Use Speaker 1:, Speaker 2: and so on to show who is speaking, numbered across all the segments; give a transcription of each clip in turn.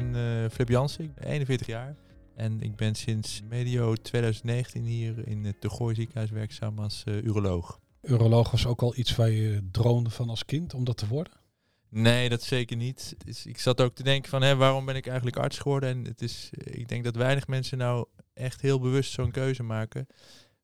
Speaker 1: ben uh, Flip Jansen, ik ben 41 jaar. En ik ben sinds medio 2019 hier in het De Gooi ziekenhuis werkzaam als uh, uroloog.
Speaker 2: Uroloog was ook al iets waar je droomde van als kind om dat te worden?
Speaker 1: Nee, dat zeker niet. Is, ik zat ook te denken van hè, waarom ben ik eigenlijk arts geworden? En het is, ik denk dat weinig mensen nou echt heel bewust zo'n keuze maken.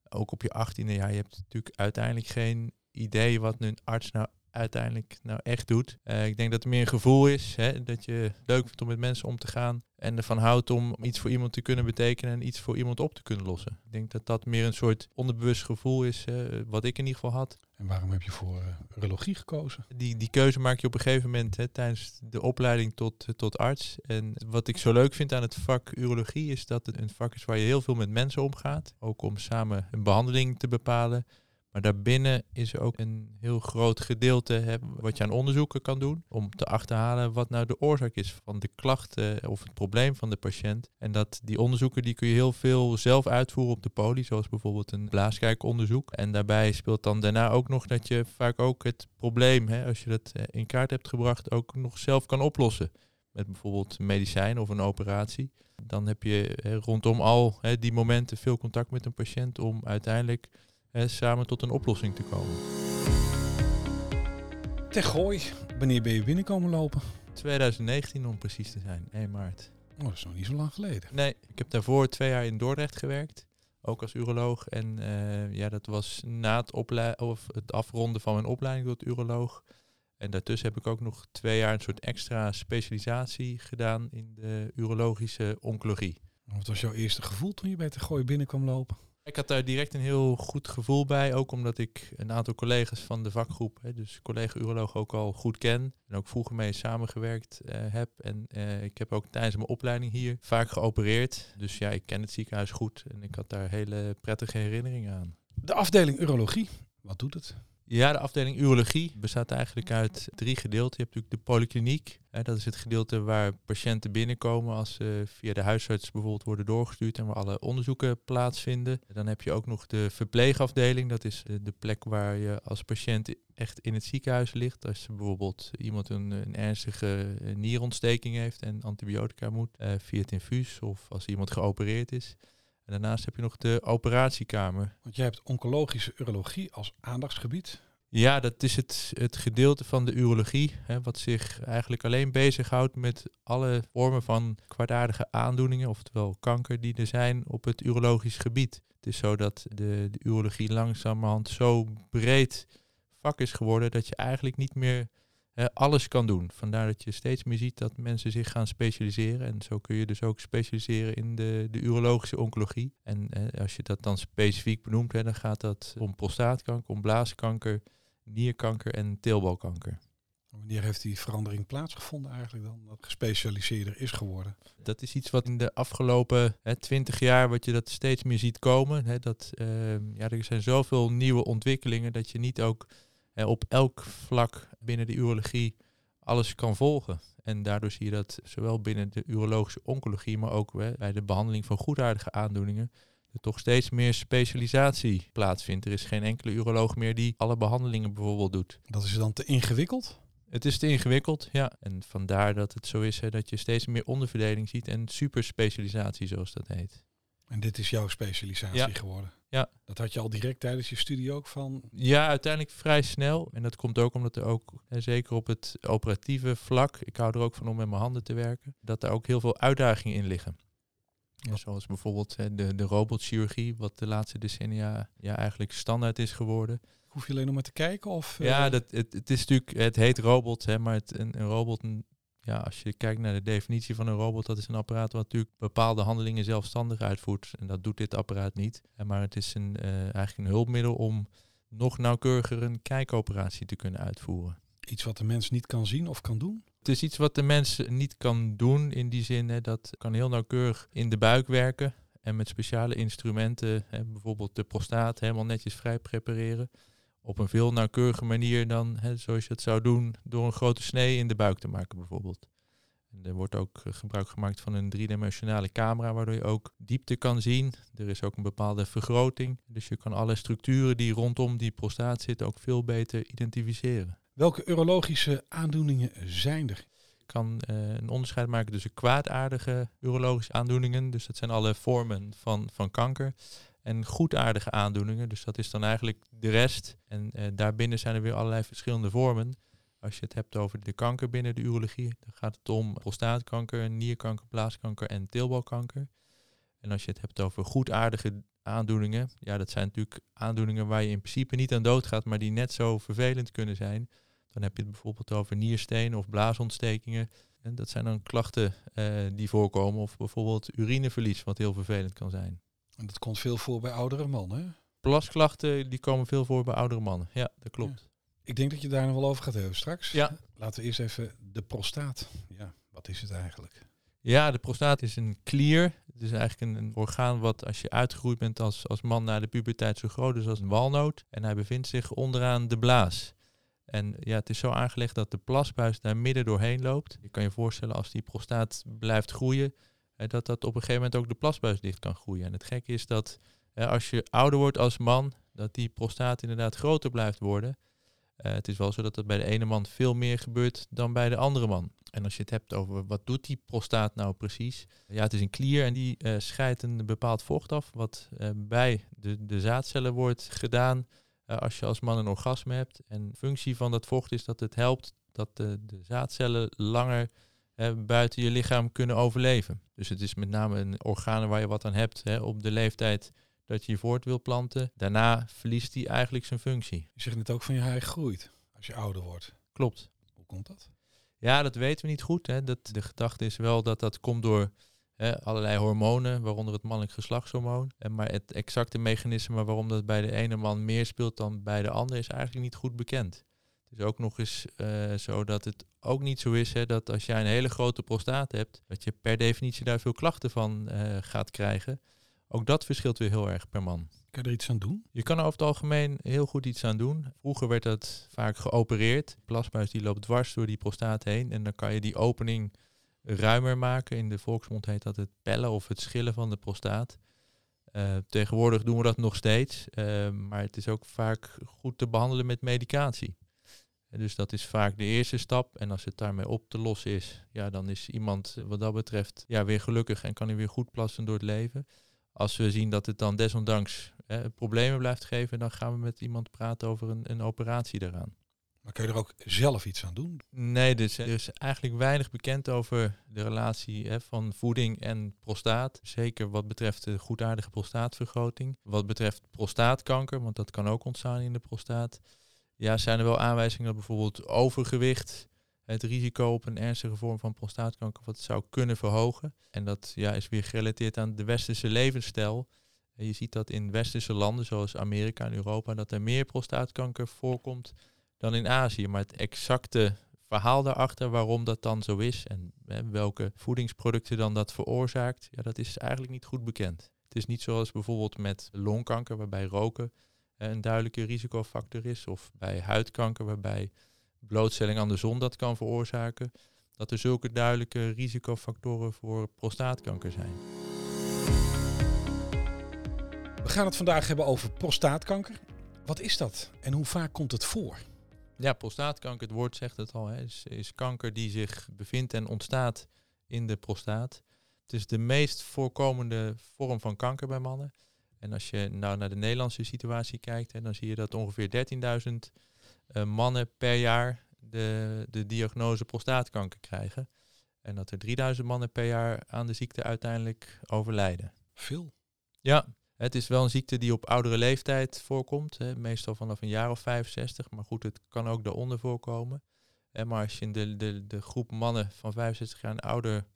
Speaker 1: Ook op je achttiende, ja, je hebt natuurlijk uiteindelijk geen idee wat een arts nou uiteindelijk nou echt doet. Uh, ik denk dat het meer een gevoel is, hè, dat je leuk vindt om met mensen om te gaan en ervan houdt om iets voor iemand te kunnen betekenen en iets voor iemand op te kunnen lossen. Ik denk dat dat meer een soort onderbewust gevoel is, wat ik in ieder geval had.
Speaker 2: En waarom heb je voor uh, urologie gekozen?
Speaker 1: Die, die keuze maak je op een gegeven moment hè, tijdens de opleiding tot, tot arts. En wat ik zo leuk vind aan het vak urologie is dat het een vak is waar je heel veel met mensen omgaat. Ook om samen een behandeling te bepalen. Maar daarbinnen is er ook een heel groot gedeelte wat je aan onderzoeken kan doen. Om te achterhalen wat nou de oorzaak is van de klachten of het probleem van de patiënt. En dat die onderzoeken die kun je heel veel zelf uitvoeren op de poli. Zoals bijvoorbeeld een blaaskijkonderzoek. En daarbij speelt dan daarna ook nog dat je vaak ook het probleem, hè, als je dat eh, in kaart hebt gebracht, ook nog zelf kan oplossen. Met bijvoorbeeld medicijn of een operatie. Dan heb je hè, rondom al die momenten veel contact met een patiënt om uiteindelijk samen tot een oplossing te komen.
Speaker 2: Gooi, wanneer ben je binnenkomen lopen?
Speaker 1: 2019 om precies te zijn, 1 maart.
Speaker 2: Oh, dat is nog niet zo lang geleden.
Speaker 1: Nee, ik heb daarvoor twee jaar in Dordrecht gewerkt, ook als uroloog. En uh, ja, dat was na het, of het afronden van mijn opleiding tot uroloog. En daartussen heb ik ook nog twee jaar een soort extra specialisatie gedaan in de urologische oncologie.
Speaker 2: Wat was jouw eerste gevoel toen je bij Gooi binnenkwam lopen?
Speaker 1: Ik had daar direct een heel goed gevoel bij, ook omdat ik een aantal collega's van de vakgroep, dus collega-uroloog ook al goed ken en ook vroeger mee samengewerkt uh, heb. En uh, ik heb ook tijdens mijn opleiding hier vaak geopereerd. Dus ja, ik ken het ziekenhuis goed en ik had daar hele prettige herinneringen aan.
Speaker 2: De afdeling urologie, wat doet het?
Speaker 1: Ja, de afdeling urologie bestaat eigenlijk uit drie gedeelten. Je hebt natuurlijk de polykliniek. Dat is het gedeelte waar patiënten binnenkomen als ze via de huisarts bijvoorbeeld worden doorgestuurd en waar alle onderzoeken plaatsvinden. Dan heb je ook nog de verpleegafdeling. Dat is de, plek waar je als patiënt echt in het ziekenhuis ligt. Als bijvoorbeeld iemand een, ernstige nierontsteking heeft en antibiotica moet uh, via het infuus of als iemand geopereerd is. En daarnaast heb je nog de operatiekamer.
Speaker 2: Want jij hebt oncologische urologie als aandachtsgebied.
Speaker 1: Ja, dat is het, het gedeelte van de urologie, hè, wat zich eigenlijk alleen bezighoudt met alle vormen van kwaadaardige aandoeningen, oftewel kanker, die er zijn op het urologisch gebied. Het is zo dat de, de urologie langzamerhand zo breed vak is geworden dat je eigenlijk niet meer alles kan doen. Vandaar dat je steeds meer ziet dat mensen zich gaan specialiseren. En zo kun je dus ook specialiseren in de, de urologische oncologie. En als je dat dan specifiek benoemt, hè, dan gaat dat om prostaatkanker, om blaaskanker, nierkanker en teelbalkanker.
Speaker 2: Wanneer heeft die verandering plaatsgevonden eigenlijk dan, dat gespecialiseerder is geworden?
Speaker 1: Dat is iets wat in de afgelopen twintig jaar, wat je dat steeds meer ziet komen. Hè, dat, uh, ja, er zijn zoveel nieuwe ontwikkelingen dat je niet ook op elk vlak binnen de urologie alles kan volgen. En daardoor zie je dat zowel binnen de urologische oncologie, maar ook bij de behandeling van goedaardige aandoeningen, er toch steeds meer specialisatie plaatsvindt. Er is geen enkele uroloog meer die alle behandelingen bijvoorbeeld doet.
Speaker 2: Dat is dan te ingewikkeld?
Speaker 1: Het is te ingewikkeld, ja. En vandaar dat het zo is hè, dat je steeds meer onderverdeling ziet en superspecialisatie, zoals dat heet.
Speaker 2: En dit is jouw specialisatie geworden?
Speaker 1: Ja.
Speaker 2: Dat had je al direct tijdens je studie ook van?
Speaker 1: Ja, uiteindelijk vrij snel. En dat komt ook omdat er ook, zeker op het operatieve vlak, ik hou er ook van om met mijn handen te werken, dat er ook heel veel uitdagingen in liggen. Ja, zoals bijvoorbeeld hè, de, de robotchirurgie, wat de laatste decennia ja, eigenlijk standaard is geworden.
Speaker 2: Hoef je alleen nog maar te kijken? Of,
Speaker 1: Ja, eh, dat, het, het is natuurlijk, het heet robot, hè, maar het, een, een robot ja, als je kijkt naar de definitie van een robot, dat is een apparaat wat natuurlijk bepaalde handelingen zelfstandig uitvoert. En dat doet dit apparaat niet. Maar het is een, uh, eigenlijk een hulpmiddel om nog nauwkeuriger een kijkoperatie te kunnen uitvoeren.
Speaker 2: Iets wat de mens niet kan zien of kan doen?
Speaker 1: Het is iets wat de mens niet kan doen in die zin, hè, dat kan heel nauwkeurig in de buik werken. En met speciale instrumenten, hè, bijvoorbeeld de prostaat, helemaal netjes vrij prepareren op een veel nauwkeurige manier dan hè, zoals je het zou doen door een grote snee in de buik te maken bijvoorbeeld. En er wordt ook eh, gebruik gemaakt van een driedimensionale camera waardoor je ook diepte kan zien. Er is ook een bepaalde vergroting, dus je kan alle structuren die rondom die prostaat zitten ook veel beter identificeren.
Speaker 2: Welke urologische aandoeningen zijn er?
Speaker 1: Ik kan eh, een onderscheid maken tussen kwaadaardige urologische aandoeningen. Dus dat zijn alle vormen van, van kanker. En goedaardige aandoeningen. Dus dat is dan eigenlijk de rest. En uh, daarbinnen zijn er weer allerlei verschillende vormen. Als je het hebt over de kanker binnen de urologie, dan gaat het om prostaatkanker, nierkanker, blaaskanker en teelbalkanker. En als je het hebt over goedaardige aandoeningen, ja, dat zijn natuurlijk aandoeningen waar je in principe niet aan doodgaat, maar die net zo vervelend kunnen zijn. Dan heb je het bijvoorbeeld over nierstenen of blaasontstekingen. En dat zijn dan klachten uh, die voorkomen. Of bijvoorbeeld urineverlies, wat heel vervelend kan zijn.
Speaker 2: En dat komt veel voor bij oudere mannen.
Speaker 1: Plasklachten die komen veel voor bij oudere mannen. Ja, dat klopt.
Speaker 2: Ik denk dat je daar nog wel over gaat hebben straks.
Speaker 1: Ja.
Speaker 2: Laten we eerst even de prostaat. Ja, wat is het eigenlijk?
Speaker 1: Ja, de prostaat is een klier. Het is eigenlijk een, een, orgaan wat als je uitgegroeid bent als, als man na de puberteit zo groot is als een walnoot. En hij bevindt zich onderaan de blaas. En ja, het is zo aangelegd dat de plasbuis daar midden doorheen loopt. Je kan je voorstellen als die prostaat blijft groeien, dat dat op een gegeven moment ook de plasbuis dicht kan groeien. En het gekke is dat als je ouder wordt als man, dat die prostaat inderdaad groter blijft worden. Uh, het is wel zo dat dat bij de ene man veel meer gebeurt dan bij de andere man. En als je het hebt over wat doet die prostaat nou precies? Ja, het is een klier en die uh, scheidt een bepaald vocht af, wat uh, bij de, de zaadcellen wordt gedaan als je als man een orgasme hebt. En functie van dat vocht is dat het helpt dat de, de zaadcellen langer buiten je lichaam kunnen overleven. Dus het is met name een orgaan waar je wat aan hebt hè, op de leeftijd dat je je voort wil planten. Daarna verliest hij eigenlijk zijn functie.
Speaker 2: Je zegt net ook van je haar groeit als je ouder wordt.
Speaker 1: Klopt.
Speaker 2: Hoe komt dat?
Speaker 1: Ja, dat weten we niet goed. Hè. Dat, de gedachte is wel dat dat komt door hè, allerlei hormonen, waaronder het mannelijk geslachtshormoon. En maar het exacte mechanisme waarom dat bij de ene man meer speelt dan bij de andere is eigenlijk niet goed bekend. Het is ook nog eens uh, zo dat het ook niet zo is hè, dat als jij een hele grote prostaat hebt, dat je per definitie daar veel klachten van uh, gaat krijgen. Ook dat verschilt weer heel erg per man.
Speaker 2: Kan je er iets aan doen?
Speaker 1: Je kan er over het algemeen heel goed iets aan doen. Vroeger werd dat vaak geopereerd. De die loopt dwars door die prostaat heen. En dan kan je die opening ruimer maken. In de volksmond heet dat het pellen of het schillen van de prostaat. Uh, tegenwoordig doen we dat nog steeds. Uh, maar het is ook vaak goed te behandelen met medicatie. Dus dat is vaak de eerste stap. En als het daarmee op te lossen is, ja, dan is iemand wat dat betreft ja, weer gelukkig en kan hij weer goed plassen door het leven als we zien dat het dan desondanks problemen blijft geven, dan gaan we met iemand praten over een, een operatie daaraan.
Speaker 2: Maar kun je er ook zelf iets aan doen?
Speaker 1: Nee, dus er is eigenlijk weinig bekend over de relatie hè, van voeding en prostaat. Zeker wat betreft de goedaardige prostaatvergroting. Wat betreft prostaatkanker, want dat kan ook ontstaan in de prostaat. Ja, zijn er wel aanwijzingen dat bijvoorbeeld overgewicht het risico op een ernstige vorm van prostaatkanker wat zou kunnen verhogen. En dat ja, is weer gerelateerd aan de westerse levensstijl. En je ziet dat in westerse landen zoals Amerika en Europa dat er meer prostaatkanker voorkomt dan in Azië. Maar het exacte verhaal daarachter waarom dat dan zo is en welke voedingsproducten dan dat veroorzaakt, ja, dat is eigenlijk niet goed bekend. Het is niet zoals bijvoorbeeld met longkanker waarbij roken een duidelijke risicofactor is of bij huidkanker waarbij blootstelling aan de zon dat kan veroorzaken, dat er zulke duidelijke risicofactoren voor prostaatkanker zijn.
Speaker 2: We gaan het vandaag hebben over prostaatkanker. Wat is dat en hoe vaak komt het voor?
Speaker 1: Ja, prostaatkanker, het woord zegt het al, hè, is, is kanker die zich bevindt en ontstaat in de prostaat. Het is de meest voorkomende vorm van kanker bij mannen. En als je nou naar de Nederlandse situatie kijkt, hè, dan zie je dat ongeveer 13.000 uh, mannen per jaar de, de diagnose prostaatkanker krijgen. En dat er 3000 mannen per jaar aan de ziekte uiteindelijk overlijden.
Speaker 2: Veel?
Speaker 1: Ja, het is wel een ziekte die op oudere leeftijd voorkomt. Hè, meestal vanaf een jaar of 65. Maar goed, het kan ook daaronder voorkomen. En maar als je de, de, de groep mannen van 65 jaar en ouder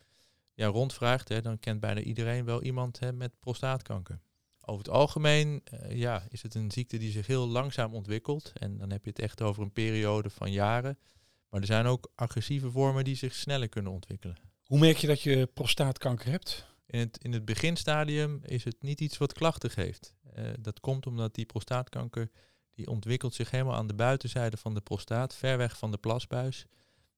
Speaker 1: ja, rondvraagt, hè, dan kent bijna iedereen wel iemand hè, met prostaatkanker. Over het algemeen uh, ja, is het een ziekte die zich heel langzaam ontwikkelt. En dan heb je het echt over een periode van jaren. Maar er zijn ook agressieve vormen die zich sneller kunnen ontwikkelen.
Speaker 2: Hoe merk je dat je prostaatkanker hebt?
Speaker 1: In het, in het beginstadium is het niet iets wat klachten geeft. Uh, dat komt omdat die prostaatkanker die ontwikkelt zich helemaal aan de buitenzijde van de prostaat, ver weg van de plasbuis.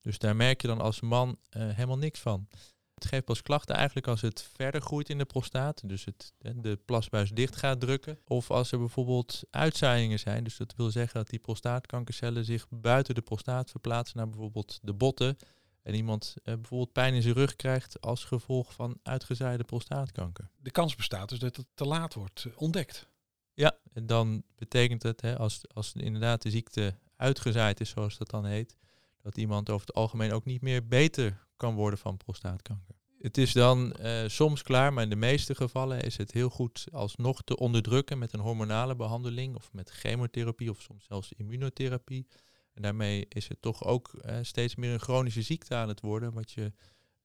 Speaker 1: Dus daar merk je dan als man uh, helemaal niks van. Het geeft pas klachten eigenlijk als het verder groeit in de prostaat, dus het, de plasbuis dicht gaat drukken. Of als er bijvoorbeeld uitzaaiingen zijn, dus dat wil zeggen dat die prostaatkankercellen zich buiten de prostaat verplaatsen naar bijvoorbeeld de botten. en iemand eh, bijvoorbeeld pijn in zijn rug krijgt als gevolg van uitgezaaide prostaatkanker.
Speaker 2: De kans bestaat dus dat het te laat wordt eh, ontdekt.
Speaker 1: Ja, en dan betekent het, hè, als, als inderdaad de ziekte uitgezaaid is, zoals dat dan heet, dat iemand over het algemeen ook niet meer beter kan worden van prostaatkanker. Het is dan eh, soms klaar, maar in de meeste gevallen is het heel goed alsnog te onderdrukken met een hormonale behandeling of met chemotherapie of soms zelfs immunotherapie. En daarmee is het toch ook eh, steeds meer een chronische ziekte aan het worden, wat je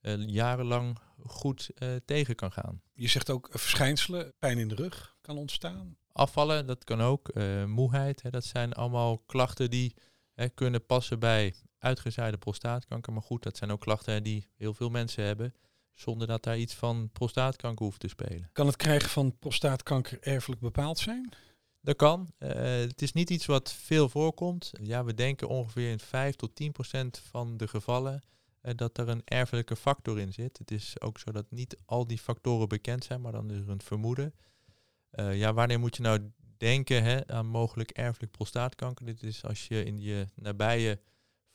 Speaker 1: eh, jarenlang goed tegen kan gaan.
Speaker 2: Je zegt ook verschijnselen, pijn in de rug kan ontstaan.
Speaker 1: Afvallen, dat kan ook. eh, moeheid, hè, dat zijn allemaal klachten die hè, kunnen passen bij uitgezaaide prostaatkanker. Maar goed, dat zijn ook klachten die heel veel mensen hebben, zonder dat daar iets van prostaatkanker hoeft te spelen.
Speaker 2: Kan het krijgen van prostaatkanker erfelijk bepaald zijn?
Speaker 1: Dat kan. Eh, het is niet iets wat veel voorkomt. Ja, we denken ongeveer in 5 tot 10 procent van de gevallen eh, dat er een erfelijke factor in zit. Het is ook zo dat niet al die factoren bekend zijn, maar dan is er een vermoeden. Eh, ja, wanneer moet je nou denken hè, aan mogelijk erfelijk prostaatkanker? Dit is als je in je nabije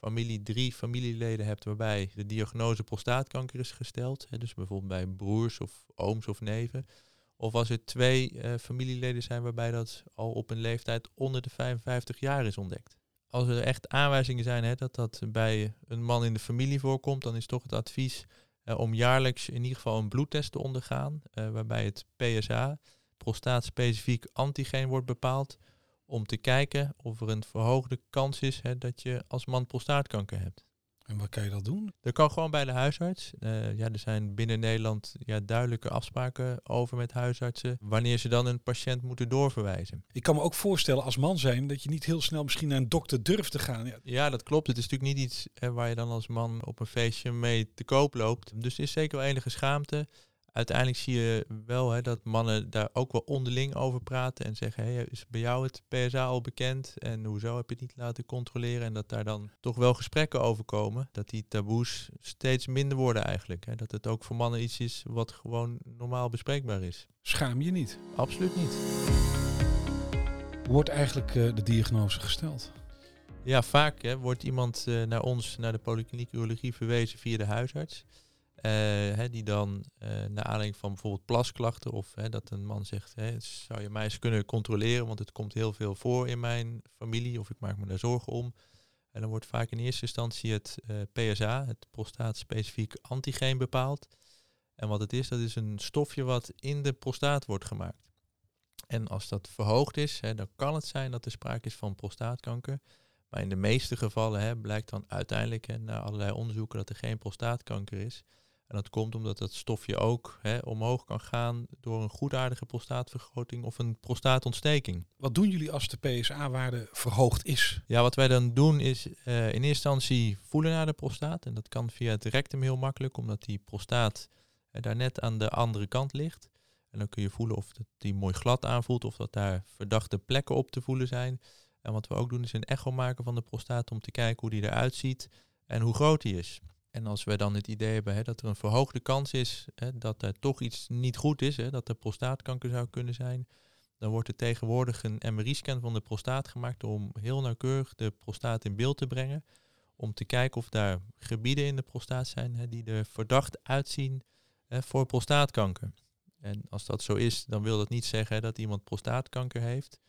Speaker 1: familie drie familieleden hebt waarbij de diagnose prostaatkanker is gesteld. Hè, dus bijvoorbeeld bij broers of ooms of neven. Of als er twee eh, familieleden zijn waarbij dat al op een leeftijd onder de 55 jaar is ontdekt. Als er echt aanwijzingen zijn hè, dat dat bij een man in de familie voorkomt, dan is toch het advies eh, om jaarlijks in ieder geval een bloedtest te ondergaan, eh, waarbij het PSA, prostaatspecifiek antigeen, wordt bepaald, om te kijken of er een verhoogde kans is hè, dat je als man prostaatkanker hebt.
Speaker 2: En waar kan je dat doen?
Speaker 1: Dat kan gewoon bij de huisarts. Eh, ja, er zijn binnen Nederland ja, duidelijke afspraken over met huisartsen. Wanneer ze dan een patiënt moeten doorverwijzen.
Speaker 2: Ik kan me ook voorstellen als man zijn dat je niet heel snel misschien naar een dokter durft te gaan. Ja,
Speaker 1: Ja, dat klopt. Het is natuurlijk niet iets hè, waar je dan als man op een feestje mee te koop loopt. Dus er is zeker wel enige schaamte. Uiteindelijk zie je wel hè, dat mannen daar ook wel onderling over praten en zeggen, hey, is bij jou het PSA al bekend en hoezo heb je het niet laten controleren? En dat daar dan toch wel gesprekken over komen, dat die taboes steeds minder worden eigenlijk. Hè. Dat het ook voor mannen iets is wat gewoon normaal bespreekbaar is.
Speaker 2: Schaam je niet.
Speaker 1: Absoluut niet.
Speaker 2: Hoe wordt eigenlijk eh, de diagnose gesteld?
Speaker 1: Ja, vaak hè, wordt iemand eh, naar ons, naar de polykliniek urologie verwezen via de huisarts. Eh, hè, die dan eh, naar aanleiding van bijvoorbeeld plasklachten of hè, dat een man zegt, hè, zou je mij eens kunnen controleren, want het komt heel veel voor in mijn familie of ik maak me daar zorgen om. En dan wordt vaak in eerste instantie het eh, PSA, het prostaatspecifiek antigeen bepaald. En wat het is, dat is een stofje wat in de prostaat wordt gemaakt. En als dat verhoogd is, hè, dan kan het zijn dat er sprake is van prostaatkanker. Maar in de meeste gevallen hè, blijkt dan uiteindelijk hè, na allerlei onderzoeken dat er geen prostaatkanker is. En dat komt omdat dat stofje ook hè, omhoog kan gaan door een goedaardige prostaatvergroting of een prostaatontsteking.
Speaker 2: Wat doen jullie als de PSA-waarde verhoogd is?
Speaker 1: Ja, wat wij dan doen is eh, in eerste instantie voelen naar de prostaat. En dat kan via het rectum heel makkelijk, omdat die prostaat eh, daar net aan de andere kant ligt. En dan kun je voelen of het die mooi glad aanvoelt, of dat daar verdachte plekken op te voelen zijn. En wat we ook doen is een echo maken van de prostaat om te kijken hoe die eruit ziet en hoe groot die is. En als we dan het idee hebben hè, dat er een verhoogde kans is hè, dat er toch iets niet goed is, hè, dat er prostaatkanker zou kunnen zijn, dan wordt er tegenwoordig een MRI-scan van de prostaat gemaakt om heel nauwkeurig de prostaat in beeld te brengen. Om te kijken of daar gebieden in de prostaat zijn die er verdacht uitzien voor prostaatkanker. En als dat zo is, dan wil dat niet zeggen dat iemand prostaatkanker heeft.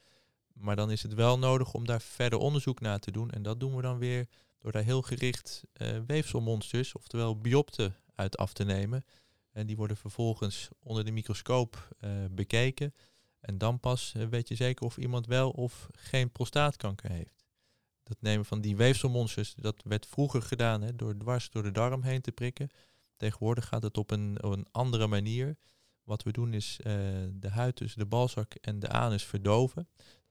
Speaker 1: Maar dan is het wel nodig om daar verder onderzoek naar te doen. En dat doen we dan weer door daar heel gericht uh, weefselmonsters, oftewel biopten, uit af te nemen. En die worden vervolgens onder de microscoop uh, bekeken. En dan pas uh, weet je zeker of iemand wel of geen prostaatkanker heeft. Dat nemen van die weefselmonsters, dat werd vroeger gedaan hè, door dwars door de darm heen te prikken. Tegenwoordig gaat het op een, op een andere manier. Wat we doen is de huid tussen de balzak en de anus verdoven.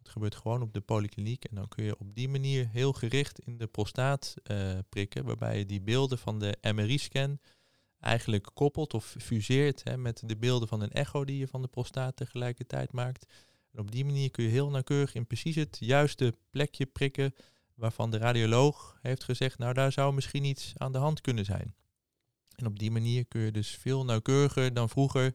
Speaker 1: Dat gebeurt gewoon op de polykliniek. En dan kun je op die manier heel gericht in de prostaat uh, prikken. Waarbij je die beelden van de MRI-scan eigenlijk koppelt of fuseert hè, met de beelden van een echo die je van de prostaat tegelijkertijd maakt. En op die manier kun je heel nauwkeurig in precies het juiste plekje prikken waarvan de radioloog heeft gezegd, nou daar zou misschien iets aan de hand kunnen zijn. En op die manier kun je dus veel nauwkeuriger dan vroeger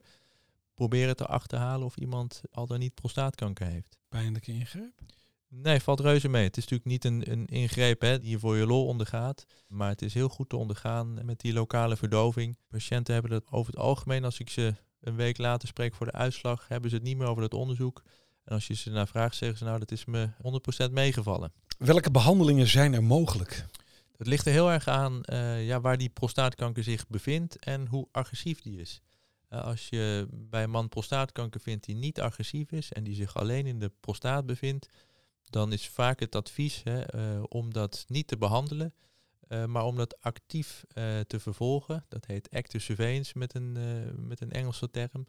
Speaker 1: proberen te achterhalen of iemand al dan niet prostaatkanker heeft.
Speaker 2: Pijnlijke ingreep?
Speaker 1: Nee, valt reuze mee. Het is natuurlijk niet een, een ingreep hè, die je voor je lol ondergaat. Maar het is heel goed te ondergaan met die lokale verdoving. Patiënten hebben dat over het algemeen, als ik ze een week later spreek voor de uitslag, hebben ze het niet meer over dat onderzoek. En als je ze naar vraagt, zeggen ze nou, dat is me 100% meegevallen.
Speaker 2: Welke behandelingen zijn er mogelijk?
Speaker 1: Het ligt er heel erg aan uh, ja, waar die prostaatkanker zich bevindt en hoe agressief die is. Uh, als je bij een man prostaatkanker vindt die niet agressief is en die zich alleen in de prostaat bevindt, dan is vaak het advies hè, uh, om dat niet te behandelen, maar om dat actief te vervolgen. Dat heet active surveillance met een, met een Engelse term.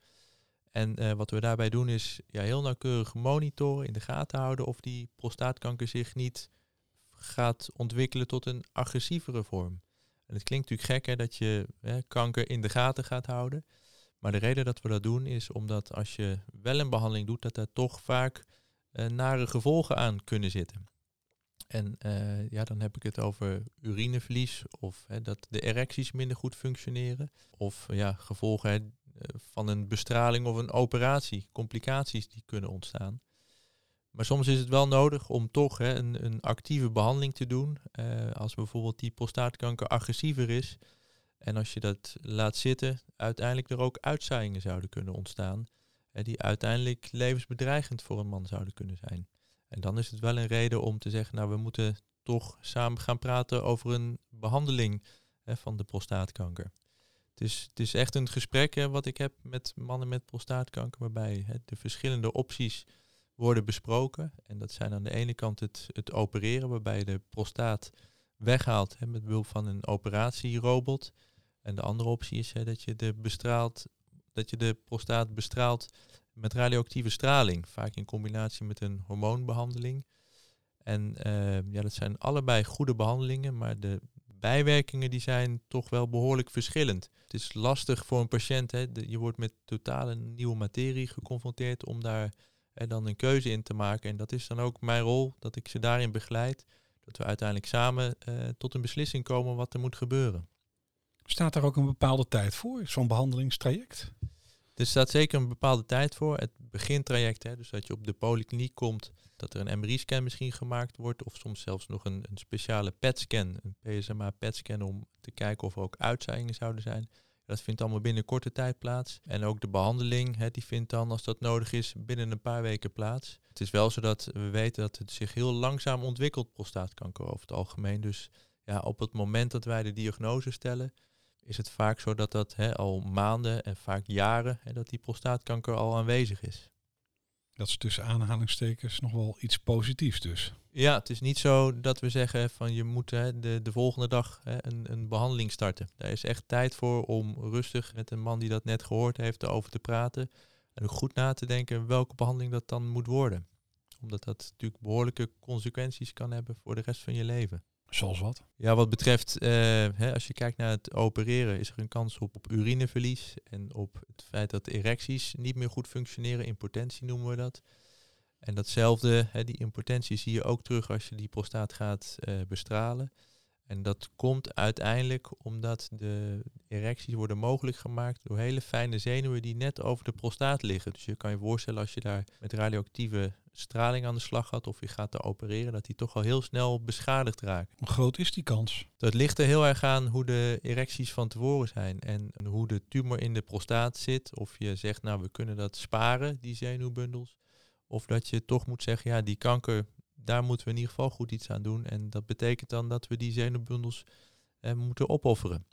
Speaker 1: En wat we daarbij doen is ja, heel nauwkeurig monitoren, in de gaten houden of die prostaatkanker zich niet gaat ontwikkelen tot een agressievere vorm. En het klinkt natuurlijk gek hè, dat je hè, kanker in de gaten gaat houden. Maar de reden dat we dat doen is omdat als je wel een behandeling doet, dat er toch vaak uh, nare gevolgen aan kunnen zitten. En uh, ja, dan heb ik het over urineverlies of hè, dat de erecties minder goed functioneren. Of ja, gevolgen van een bestraling of een operatie, complicaties die kunnen ontstaan. Maar soms is het wel nodig om toch hè, een, een, actieve behandeling te doen. Uh, als bijvoorbeeld die prostaatkanker agressiever is. En als je dat laat zitten, uiteindelijk er ook uitzaaiingen zouden kunnen ontstaan. Die uiteindelijk levensbedreigend voor een man zouden kunnen zijn. En dan is het wel een reden om te zeggen, nou we moeten toch samen gaan praten over een behandeling van de prostaatkanker. Het is, het is echt een gesprek wat ik heb met mannen met prostaatkanker, waarbij de verschillende opties worden besproken. En dat zijn aan de ene kant het, het opereren, waarbij je de prostaat weghaalt met behulp van een operatierobot. En de andere optie is hè, dat, je de bestraalt, dat je de prostaat bestraalt met radioactieve straling, vaak in combinatie met een hormoonbehandeling. En uh, ja, dat zijn allebei goede behandelingen, maar de bijwerkingen die zijn toch wel behoorlijk verschillend. Het is lastig voor een patiënt, hè, je wordt met totale nieuwe materie geconfronteerd om daar en dan een keuze in te maken. En dat is dan ook mijn rol, dat ik ze daarin begeleid. Dat we uiteindelijk samen uh, tot een beslissing komen wat er moet gebeuren.
Speaker 2: Staat daar ook een bepaalde tijd voor, zo'n behandelingstraject?
Speaker 1: Er staat zeker een bepaalde tijd voor. Het begintraject, hè, dus dat je op de polykliniek komt, dat er een MRI-scan misschien gemaakt wordt, of soms zelfs nog een, een speciale PET-scan, een PSMA-PET-scan, om te kijken of er ook uitzaaiingen zouden zijn. Dat vindt allemaal binnen korte tijd plaats. En ook de behandeling, hè, die vindt dan, als dat nodig is, binnen een paar weken plaats. Het is wel zo dat we weten dat het zich heel langzaam ontwikkelt, prostaatkanker over het algemeen. Dus ja, op het moment dat wij de diagnose stellen, is het vaak zo dat dat hè, al maanden en vaak jaren, hè, dat die prostaatkanker al aanwezig is.
Speaker 2: Dat is tussen aanhalingstekens nog wel iets positiefs dus.
Speaker 1: Ja, het is niet zo dat we zeggen van je moet hè, de, de volgende dag hè, een, een behandeling starten. Daar is echt tijd voor om rustig met een man die dat net gehoord heeft over te praten. En ook goed na te denken welke behandeling dat dan moet worden. Omdat dat natuurlijk behoorlijke consequenties kan hebben voor de rest van je leven.
Speaker 2: Zoals wat?
Speaker 1: Ja, wat betreft, uh, hè, als je kijkt naar het opereren, is er een kans op, op urineverlies en op het feit dat erecties niet meer goed functioneren. Impotentie noemen we dat. En datzelfde, hè, die impotentie zie je ook terug als je die prostaat gaat uh, bestralen. En dat komt uiteindelijk omdat de erecties worden mogelijk gemaakt door hele fijne zenuwen die net over de prostaat liggen. Dus je kan je voorstellen als je daar met radioactieve straling aan de slag gaat of je gaat te opereren, dat die toch al heel snel beschadigd raakt.
Speaker 2: Hoe groot is die kans?
Speaker 1: Dat ligt er heel erg aan hoe de erecties van tevoren zijn en hoe de tumor in de prostaat zit. Of je zegt, nou we kunnen dat sparen, die zenuwbundels. Of dat je toch moet zeggen, ja die kanker daar moeten we in ieder geval goed iets aan doen. En dat betekent dan dat we die zenuwbundels eh, moeten opofferen.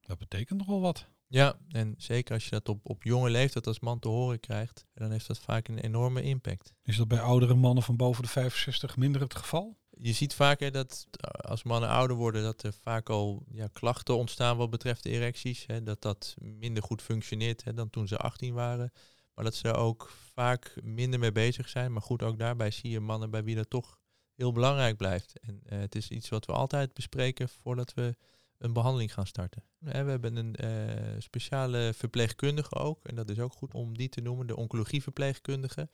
Speaker 2: Dat betekent nogal wat.
Speaker 1: Ja, en zeker als je dat op, op jonge leeftijd als man te horen krijgt, dan heeft dat vaak een enorme impact.
Speaker 2: Is dat bij oudere mannen van boven de 65 minder het geval?
Speaker 1: Je ziet vaak dat eh, als mannen ouder worden, dat er vaak al ja, klachten ontstaan wat betreft de erecties. Hè, dat dat minder goed functioneert hè, dan toen ze 18 waren. Maar dat ze ook vaak minder mee bezig zijn. Maar goed, ook daarbij zie je mannen bij wie dat toch heel belangrijk blijft. En uh, het is iets wat we altijd bespreken voordat we een behandeling gaan starten. Uh, we hebben een uh, speciale verpleegkundige ook. En dat is ook goed om die te noemen, de oncologieverpleegkundige.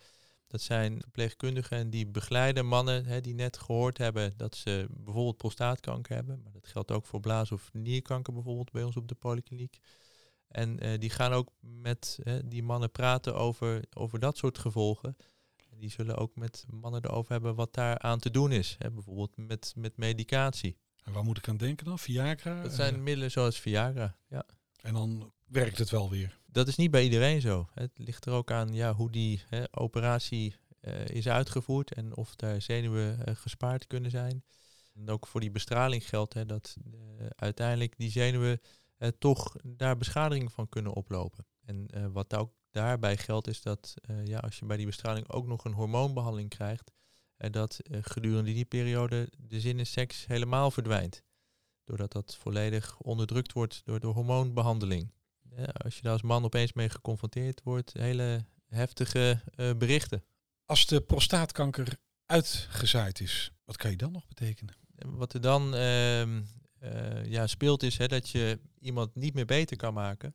Speaker 1: Dat zijn verpleegkundigen die begeleiden mannen hè, die net gehoord hebben dat ze bijvoorbeeld prostaatkanker hebben. Maar dat geldt ook voor blaas- of nierkanker bijvoorbeeld bij ons op de polykliniek. En uh, die gaan ook met uh, die mannen praten over, over dat soort gevolgen. Die zullen ook met mannen erover hebben wat daar aan te doen is. Hè, bijvoorbeeld met, met medicatie.
Speaker 2: En waar moet ik aan denken dan? Viagra?
Speaker 1: Dat zijn
Speaker 2: Eh,
Speaker 1: middelen zoals Viagra. Ja.
Speaker 2: en dan werkt het wel weer.
Speaker 1: Dat is niet bij iedereen zo. Het ligt er ook aan ja, hoe die hè, operatie eh, is uitgevoerd en of daar zenuwen eh, gespaard kunnen zijn. En ook voor die bestraling geldt hè, dat eh, uiteindelijk die zenuwen eh, toch daar beschadiging van kunnen oplopen. En eh, wat ook daarbij geldt is dat eh, ja, als je bij die bestraling ook nog een hormoonbehandeling krijgt, eh, dat gedurende die periode de zin in seks helemaal verdwijnt. Doordat dat volledig onderdrukt wordt door de hormoonbehandeling. Ja, als je daar als man opeens mee geconfronteerd wordt, hele heftige berichten.
Speaker 2: Als de prostaatkanker uitgezaaid is, wat kan je dan nog betekenen?
Speaker 1: En Wat er dan ehm, eh, ja, speelt is hè, dat je iemand niet meer beter kan maken.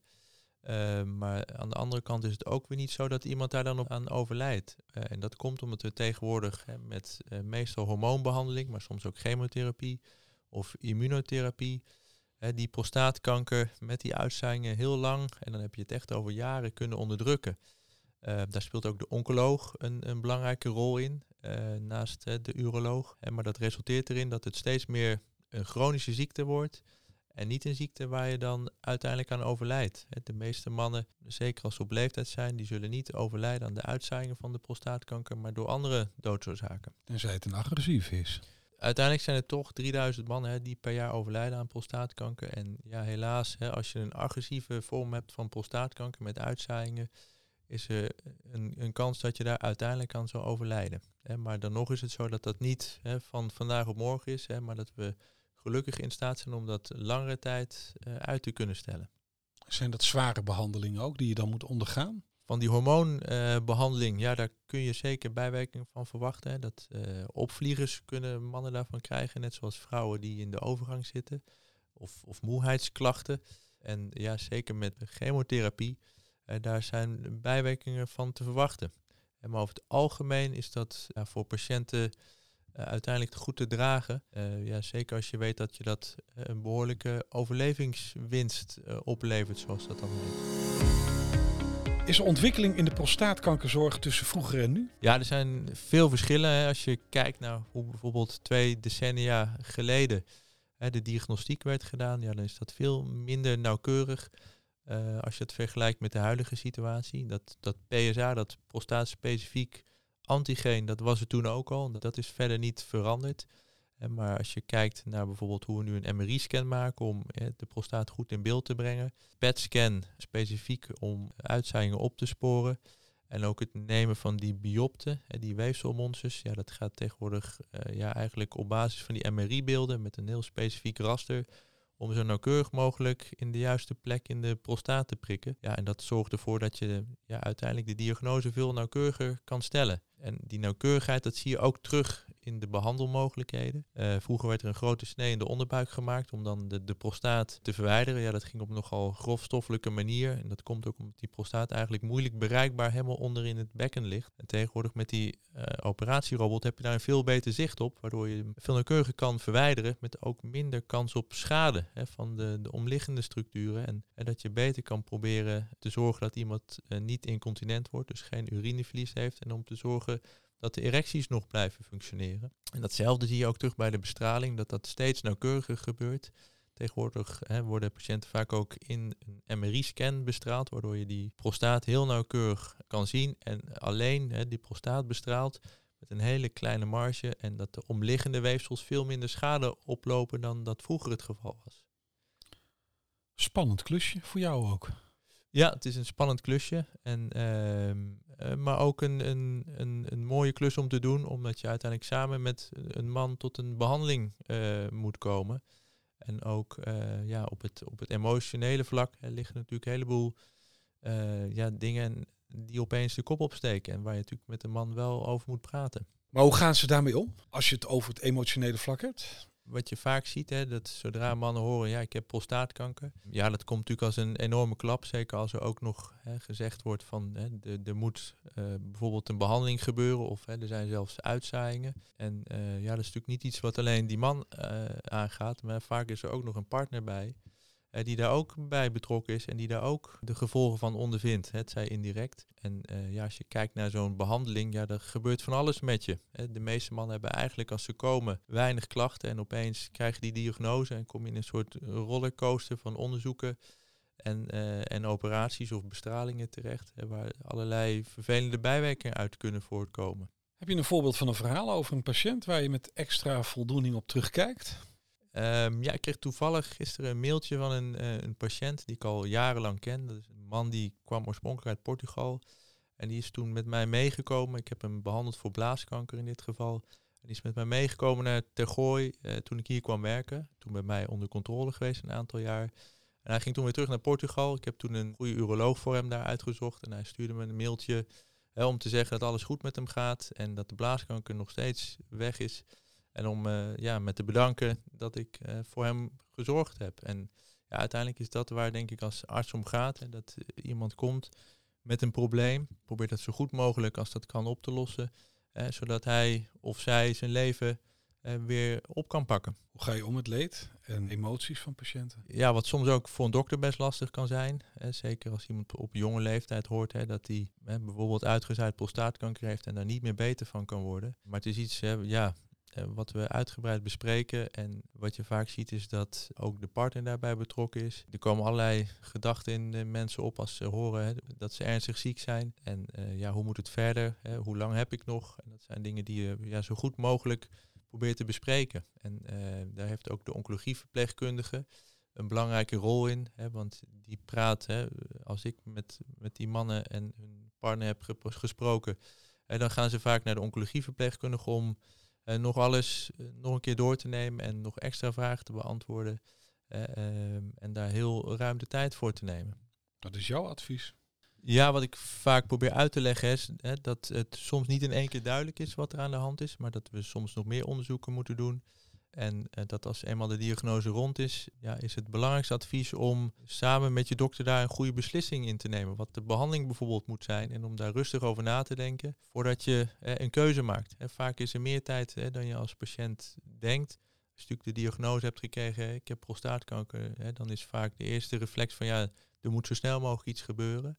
Speaker 1: Eh, maar aan de andere kant is het ook weer niet zo dat iemand daar dan op aan overlijdt. Eh, en dat komt omdat we tegenwoordig hè, met meestal hormoonbehandeling, maar soms ook chemotherapie of immunotherapie, hè, die prostaatkanker met die uitzaaiingen heel lang, en dan heb je het echt over jaren, kunnen onderdrukken. Daar speelt ook de oncoloog een, een belangrijke rol in, naast de uroloog. Maar dat resulteert erin dat het steeds meer een chronische ziekte wordt. En niet een ziekte waar je dan uiteindelijk aan overlijdt. De meeste mannen, zeker als ze op leeftijd zijn, die zullen niet overlijden aan de uitzaaiingen van de prostaatkanker, maar door andere doodsoorzaken.
Speaker 2: Tenzij het een agressief is.
Speaker 1: Uiteindelijk zijn er toch 3000 mannen hè, die per jaar overlijden aan prostaatkanker. En ja, helaas, hè, als je een agressieve vorm hebt van prostaatkanker met uitzaaiingen, is er een, een kans dat je daar uiteindelijk aan zou overlijden. Hè. Maar dan nog is het zo dat dat niet van vandaag op morgen is, maar dat we gelukkig in staat zijn om dat langere tijd eh, uit te kunnen stellen.
Speaker 2: Zijn dat zware behandelingen ook die je dan moet ondergaan?
Speaker 1: Van die hormoonbehandeling, ja, daar kun je zeker bijwerkingen van verwachten. Hè. Dat eh, opvliegers kunnen mannen daarvan krijgen, net zoals vrouwen die in de overgang zitten. Of, of moeheidsklachten. En ja, zeker met chemotherapie, eh, daar zijn bijwerkingen van te verwachten. En maar over het algemeen is dat voor patiënten uiteindelijk goed te dragen. Eh, ja, zeker als je weet dat je dat eh, een behoorlijke overlevingswinst eh, oplevert, zoals dat dan heet.
Speaker 2: Is er ontwikkeling in de prostaatkankerzorg tussen vroeger en nu?
Speaker 1: Ja, er zijn veel verschillen. Hè. Als je kijkt naar hoe bijvoorbeeld twee decennia geleden hè, de diagnostiek werd gedaan, ja, dan is dat veel minder nauwkeurig eh, als je het vergelijkt met de huidige situatie. Dat, dat PSA, dat prostaatspecifiek antigeen, dat was er toen ook al. Dat is verder niet veranderd. Maar als je kijkt naar bijvoorbeeld hoe we nu een MRI-scan maken om de prostaat goed in beeld te brengen. PET-scan specifiek om uitzaaiingen op te sporen. En ook het nemen van die biopten, die weefselmonsters. Ja, dat gaat tegenwoordig eh, ja, eigenlijk op basis van die MRI-beelden met een heel specifiek raster. Om zo nauwkeurig mogelijk in de juiste plek in de prostaat te prikken. Ja, en dat zorgt ervoor dat je ja, uiteindelijk de diagnose veel nauwkeuriger kan stellen. En die nauwkeurigheid, dat zie je ook terug in de behandelmogelijkheden. Eh, vroeger werd er een grote snee in de onderbuik gemaakt om dan de, de prostaat te verwijderen. Ja, dat ging op nogal grofstoffelijke manier. En dat komt ook omdat die prostaat eigenlijk moeilijk bereikbaar helemaal onder in het bekken ligt. En tegenwoordig met die eh, operatierobot heb je daar een veel beter zicht op, waardoor je veel nauwkeuriger kan verwijderen met ook minder kans op schade hè, van de, de omliggende structuren. En, en dat je beter kan proberen te zorgen dat iemand eh, niet incontinent wordt, dus geen urineverlies heeft. En om te zorgen dat de erecties nog blijven functioneren. En datzelfde zie je ook terug bij de bestraling, dat dat steeds nauwkeuriger gebeurt. Tegenwoordig hè, worden patiënten vaak ook in een MRI-scan bestraald, waardoor je die prostaat heel nauwkeurig kan zien en alleen hè, die prostaat bestraalt met een hele kleine marge en dat de omliggende weefsels veel minder schade oplopen dan dat vroeger het geval was.
Speaker 2: Spannend klusje voor jou ook.
Speaker 1: Ja, het is een spannend klusje. En, ehm, eh, maar ook een, een, een, een mooie klus om te doen, omdat je uiteindelijk samen met een man tot een behandeling eh, moet komen. En ook eh, ja, op, het, op het emotionele vlak liggen natuurlijk een heleboel ja, dingen die opeens de kop opsteken. En waar je natuurlijk met een man wel over moet praten.
Speaker 2: Maar hoe gaan ze daarmee om? Als je het over het emotionele vlak hebt.
Speaker 1: Wat je vaak ziet, hè, dat zodra mannen horen, ja, ik heb prostaatkanker. Ja, dat komt natuurlijk als een enorme klap. Zeker als er ook nog hè, gezegd wordt van, hè, er moet eh, bijvoorbeeld een behandeling gebeuren. Of hè, er zijn zelfs uitzaaiingen. En eh, ja, dat is natuurlijk niet iets wat alleen die man eh, aangaat. Maar vaak is er ook nog een partner bij. Eh, die daar ook bij betrokken is en die daar ook de gevolgen van ondervindt, het zij indirect. En eh, ja, als je kijkt naar zo'n behandeling, ja, er gebeurt van alles met je. De meeste mannen hebben eigenlijk als ze komen weinig klachten en opeens krijg je die diagnose en kom je in een soort rollercoaster van onderzoeken en, eh, en operaties of bestralingen terecht, waar allerlei vervelende bijwerkingen uit kunnen voortkomen.
Speaker 2: Heb je een voorbeeld van een verhaal over een patiënt waar je met extra voldoening op terugkijkt?
Speaker 1: Ehm, ja, ik kreeg toevallig gisteren een mailtje van een, uh, een patiënt die ik al jarenlang ken. Dat is een man die kwam oorspronkelijk uit Portugal. En die is toen met mij meegekomen. Ik heb hem behandeld voor blaaskanker in dit geval. En die is met mij meegekomen naar Tergooi uh, toen ik hier kwam werken. Toen bij mij onder controle geweest een aantal jaar. En hij ging toen weer terug naar Portugal. Ik heb toen een goede uroloog voor hem daar uitgezocht. En hij stuurde me een mailtje hè, om te zeggen dat alles goed met hem gaat. En dat de blaaskanker nog steeds weg is. En om uh, ja, met te bedanken dat ik uh, voor hem gezorgd heb. En ja, uiteindelijk is dat waar denk ik als arts om gaat. Hè, dat iemand komt met een probleem. Probeert dat zo goed mogelijk als dat kan op te lossen. Zodat hij of zij zijn leven weer op kan pakken.
Speaker 2: Hoe ga je om met leed en emoties van patiënten?
Speaker 1: Ja, wat soms ook voor een dokter best lastig kan zijn. Hè, zeker als iemand op jonge leeftijd hoort hè, dat hij bijvoorbeeld uitgezaaid prostaatkanker heeft en daar niet meer beter van kan worden. Maar het is iets, hè, ja, eh, wat we uitgebreid bespreken. En wat je vaak ziet is dat ook de partner daarbij betrokken is. Er komen allerlei gedachten in de mensen op als ze horen hè, dat ze ernstig ziek zijn. En uh, ja, hoe moet het verder? Hè? Hoe lang heb ik nog? En dat zijn dingen die je ja, zo goed mogelijk probeert te bespreken. En uh, daar heeft ook de oncologieverpleegkundige een belangrijke rol in. Hè, want die praat, hè, als ik met, met die mannen en hun partner heb gesproken, dan gaan ze vaak naar de oncologieverpleegkundige om nog alles uh, nog een keer door te nemen en nog extra vragen te beantwoorden. Uh, en daar heel ruim de tijd voor te nemen.
Speaker 2: Wat is jouw advies?
Speaker 1: Ja, wat ik vaak probeer uit te leggen is hè, dat het soms niet in één keer duidelijk is wat er aan de hand is, maar dat we soms nog meer onderzoeken moeten doen. En uh, dat als eenmaal de diagnose rond is, ja, is het belangrijkste advies om samen met je dokter daar een goede beslissing in te nemen. Wat de behandeling bijvoorbeeld moet zijn. En om daar rustig over na te denken voordat je uh, een keuze maakt. Vaak is er meer tijd dan je als patiënt denkt. Als je de diagnose hebt gekregen, ik heb prostaatkanker, dan is vaak de eerste reflex van ja, er moet zo snel mogelijk iets gebeuren.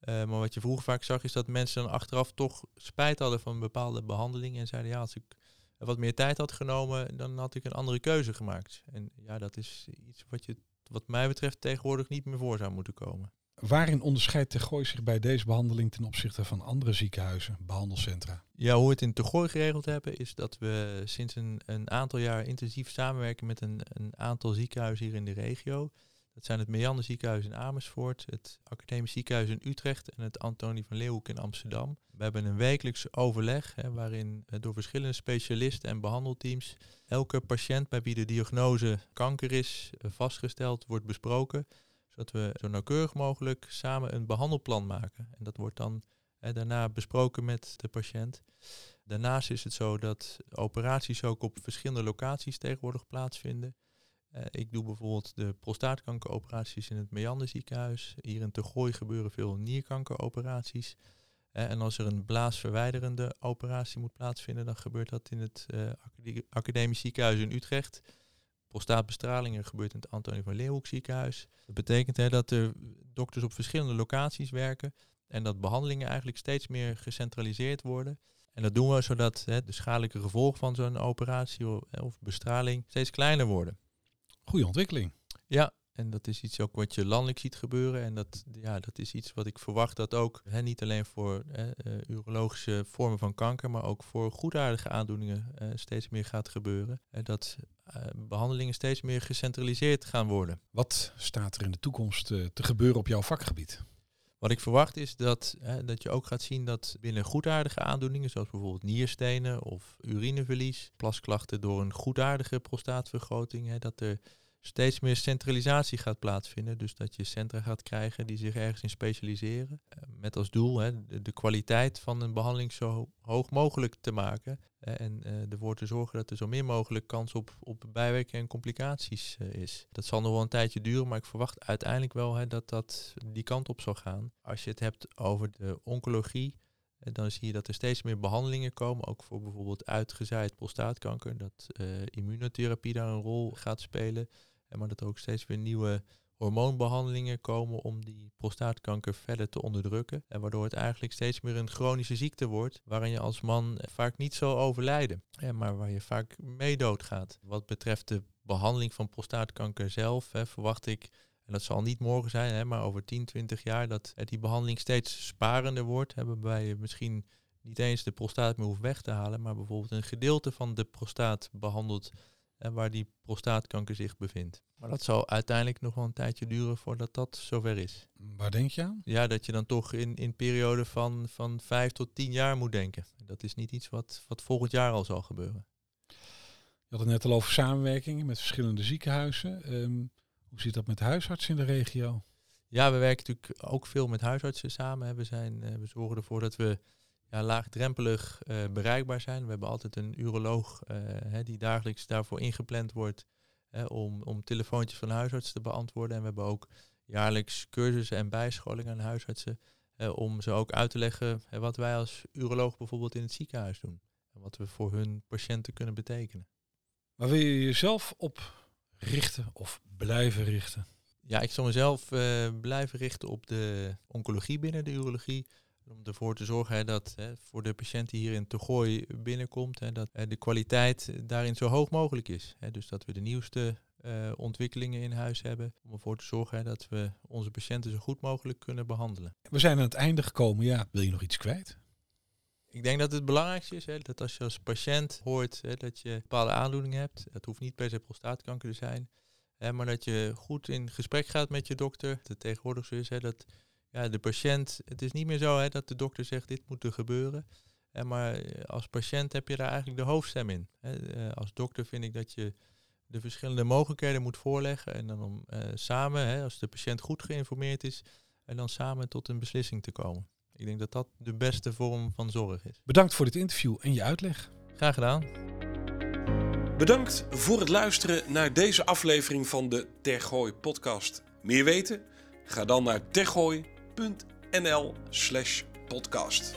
Speaker 1: Uh, maar wat je vroeger vaak zag, is dat mensen dan achteraf toch spijt hadden van een bepaalde behandeling en zeiden ja, als ik wat meer tijd had genomen, dan had ik een andere keuze gemaakt. En ja, dat is iets wat je, wat mij betreft, tegenwoordig niet meer voor zou moeten komen.
Speaker 2: Waarin onderscheidt Tegooi zich bij deze behandeling ten opzichte van andere ziekenhuizen, behandelcentra?
Speaker 1: Ja, hoe we het in Tegooi geregeld hebben, is dat we sinds een, een aantal jaar intensief samenwerken met een, een aantal ziekenhuizen hier in de regio. Dat zijn het Meander ziekenhuis in Amersfoort, het Academisch ziekenhuis in Utrecht en het Antonie van Leeuwenhoek in Amsterdam. We hebben een wekelijks overleg hè, waarin door verschillende specialisten en behandelteams elke patiënt bij wie de diagnose kanker is eh, vastgesteld wordt besproken. Zodat we zo nauwkeurig mogelijk samen een behandelplan maken. En dat wordt dan hè, daarna besproken met de patiënt. Daarnaast is het zo dat operaties ook op verschillende locaties tegenwoordig plaatsvinden. Uh, ik doe bijvoorbeeld de prostaatkankeroperaties in het Meander ziekenhuis. Hier in Tegooi gebeuren veel nierkankeroperaties. Uh, en als er een blaasverwijderende operatie moet plaatsvinden, dan gebeurt dat in het uh, Academisch ziekenhuis in Utrecht. Prostaatbestralingen gebeurt in het Antonie van Leeuwenhoek ziekenhuis. Dat betekent hè, dat er dokters op verschillende locaties werken en dat behandelingen eigenlijk steeds meer gecentraliseerd worden. En dat doen we zodat hè, de schadelijke gevolgen van zo'n operatie of bestraling steeds kleiner worden.
Speaker 2: Goede ontwikkeling.
Speaker 1: Ja, en dat is iets ook wat je landelijk ziet gebeuren. En dat, ja, dat is iets wat ik verwacht dat ook hè, niet alleen voor hè, uh, urologische vormen van kanker, maar ook voor goedaardige aandoeningen uh, steeds meer gaat gebeuren. En dat uh, behandelingen steeds meer gecentraliseerd gaan worden.
Speaker 2: Wat staat er in de toekomst te gebeuren op jouw vakgebied?
Speaker 1: Wat ik verwacht is dat, hè, dat je ook gaat zien dat binnen goedaardige aandoeningen, zoals bijvoorbeeld nierstenen of urineverlies, plasklachten door een goedaardige prostaatvergroting, hè, dat er steeds meer centralisatie gaat plaatsvinden. Dus dat je centra gaat krijgen die zich ergens in specialiseren. Met als doel hè, de, kwaliteit van een behandeling zo hoog mogelijk te maken. En uh, ervoor te zorgen dat er zo min mogelijk kans op, op bijwerkingen en complicaties is. Dat zal nog wel een tijdje duren, maar ik verwacht uiteindelijk wel hè, dat dat die kant op zal gaan. Als je het hebt over de oncologie, dan zie je dat er steeds meer behandelingen komen, ook voor bijvoorbeeld uitgezaaid prostaatkanker, dat immunotherapie daar een rol gaat spelen maar dat er ook steeds weer nieuwe hormoonbehandelingen komen om die prostaatkanker verder te onderdrukken. En waardoor het eigenlijk steeds meer een chronische ziekte wordt, waarin je als man vaak niet zal overlijden, maar waar je vaak mee doodgaat. Wat betreft de behandeling van prostaatkanker zelf, hè, verwacht ik, en dat zal niet morgen zijn, hè, maar over 10, 20 jaar, dat die behandeling steeds sparender wordt. Waarbij je misschien niet eens de prostaat meer hoeft weg te halen, maar bijvoorbeeld een gedeelte van de prostaat behandelt en waar die prostaatkanker zich bevindt. Maar dat zal uiteindelijk nog wel een tijdje duren voordat dat zover is.
Speaker 2: Waar denk je aan?
Speaker 1: Ja, dat je dan toch in, in periode van, van vijf tot tien jaar moet denken. Dat is niet iets wat, wat volgend jaar al zal gebeuren.
Speaker 2: Je had het net al over samenwerking met verschillende ziekenhuizen. Ehm, hoe zit dat met huisartsen in de regio?
Speaker 1: Ja, we werken natuurlijk ook veel met huisartsen samen. We, zijn, eh, we zorgen ervoor dat we ja, laagdrempelig uh, bereikbaar zijn. We hebben altijd een uroloog uh, hè, die dagelijks daarvoor ingepland wordt hè, om, om telefoontjes van huisartsen te beantwoorden. En we hebben ook jaarlijks cursussen en bijscholingen aan huisartsen om ze ook uit te leggen wat wij als uroloog bijvoorbeeld in het ziekenhuis doen. En wat we voor hun patiënten kunnen betekenen.
Speaker 2: Waar wil je jezelf op richten of blijven richten?
Speaker 1: Ja, ik zal mezelf uh, blijven richten op de oncologie binnen de urologie. Om ervoor te zorgen hè, dat hè, voor de patiënt die hier in Tegooi binnenkomt, hè, dat de kwaliteit daarin zo hoog mogelijk is. Hè, dus dat we de nieuwste uh, ontwikkelingen in huis hebben. Om ervoor te zorgen dat we onze patiënten zo goed mogelijk kunnen behandelen.
Speaker 2: We zijn aan het einde gekomen. Ja, wil je nog iets kwijt?
Speaker 1: Ik denk dat het belangrijkste is hè, dat als je als patiënt hoort hè, dat je bepaalde aandoeningen hebt, dat hoeft niet per se prostaatkanker te zijn, hè, maar dat je goed in gesprek gaat met je dokter. Het tegenwoordig zo is dat ja, de patiënt, het is niet meer zo hè, dat de dokter zegt dit moet er gebeuren. Hè, maar als patiënt heb je daar eigenlijk de hoofdstem in. Hè. Eh, als dokter vind ik dat je de verschillende mogelijkheden moet voorleggen en dan om uh, samen, hè, als de patiënt goed geïnformeerd is, en dan samen tot een beslissing te komen. Ik denk dat dat de beste vorm van zorg is.
Speaker 2: Bedankt voor dit interview en je uitleg.
Speaker 1: Graag gedaan.
Speaker 3: Bedankt voor het luisteren naar deze aflevering van de Tergooi podcast. Meer weten? Ga dan naar tergooi.nl slash podcast.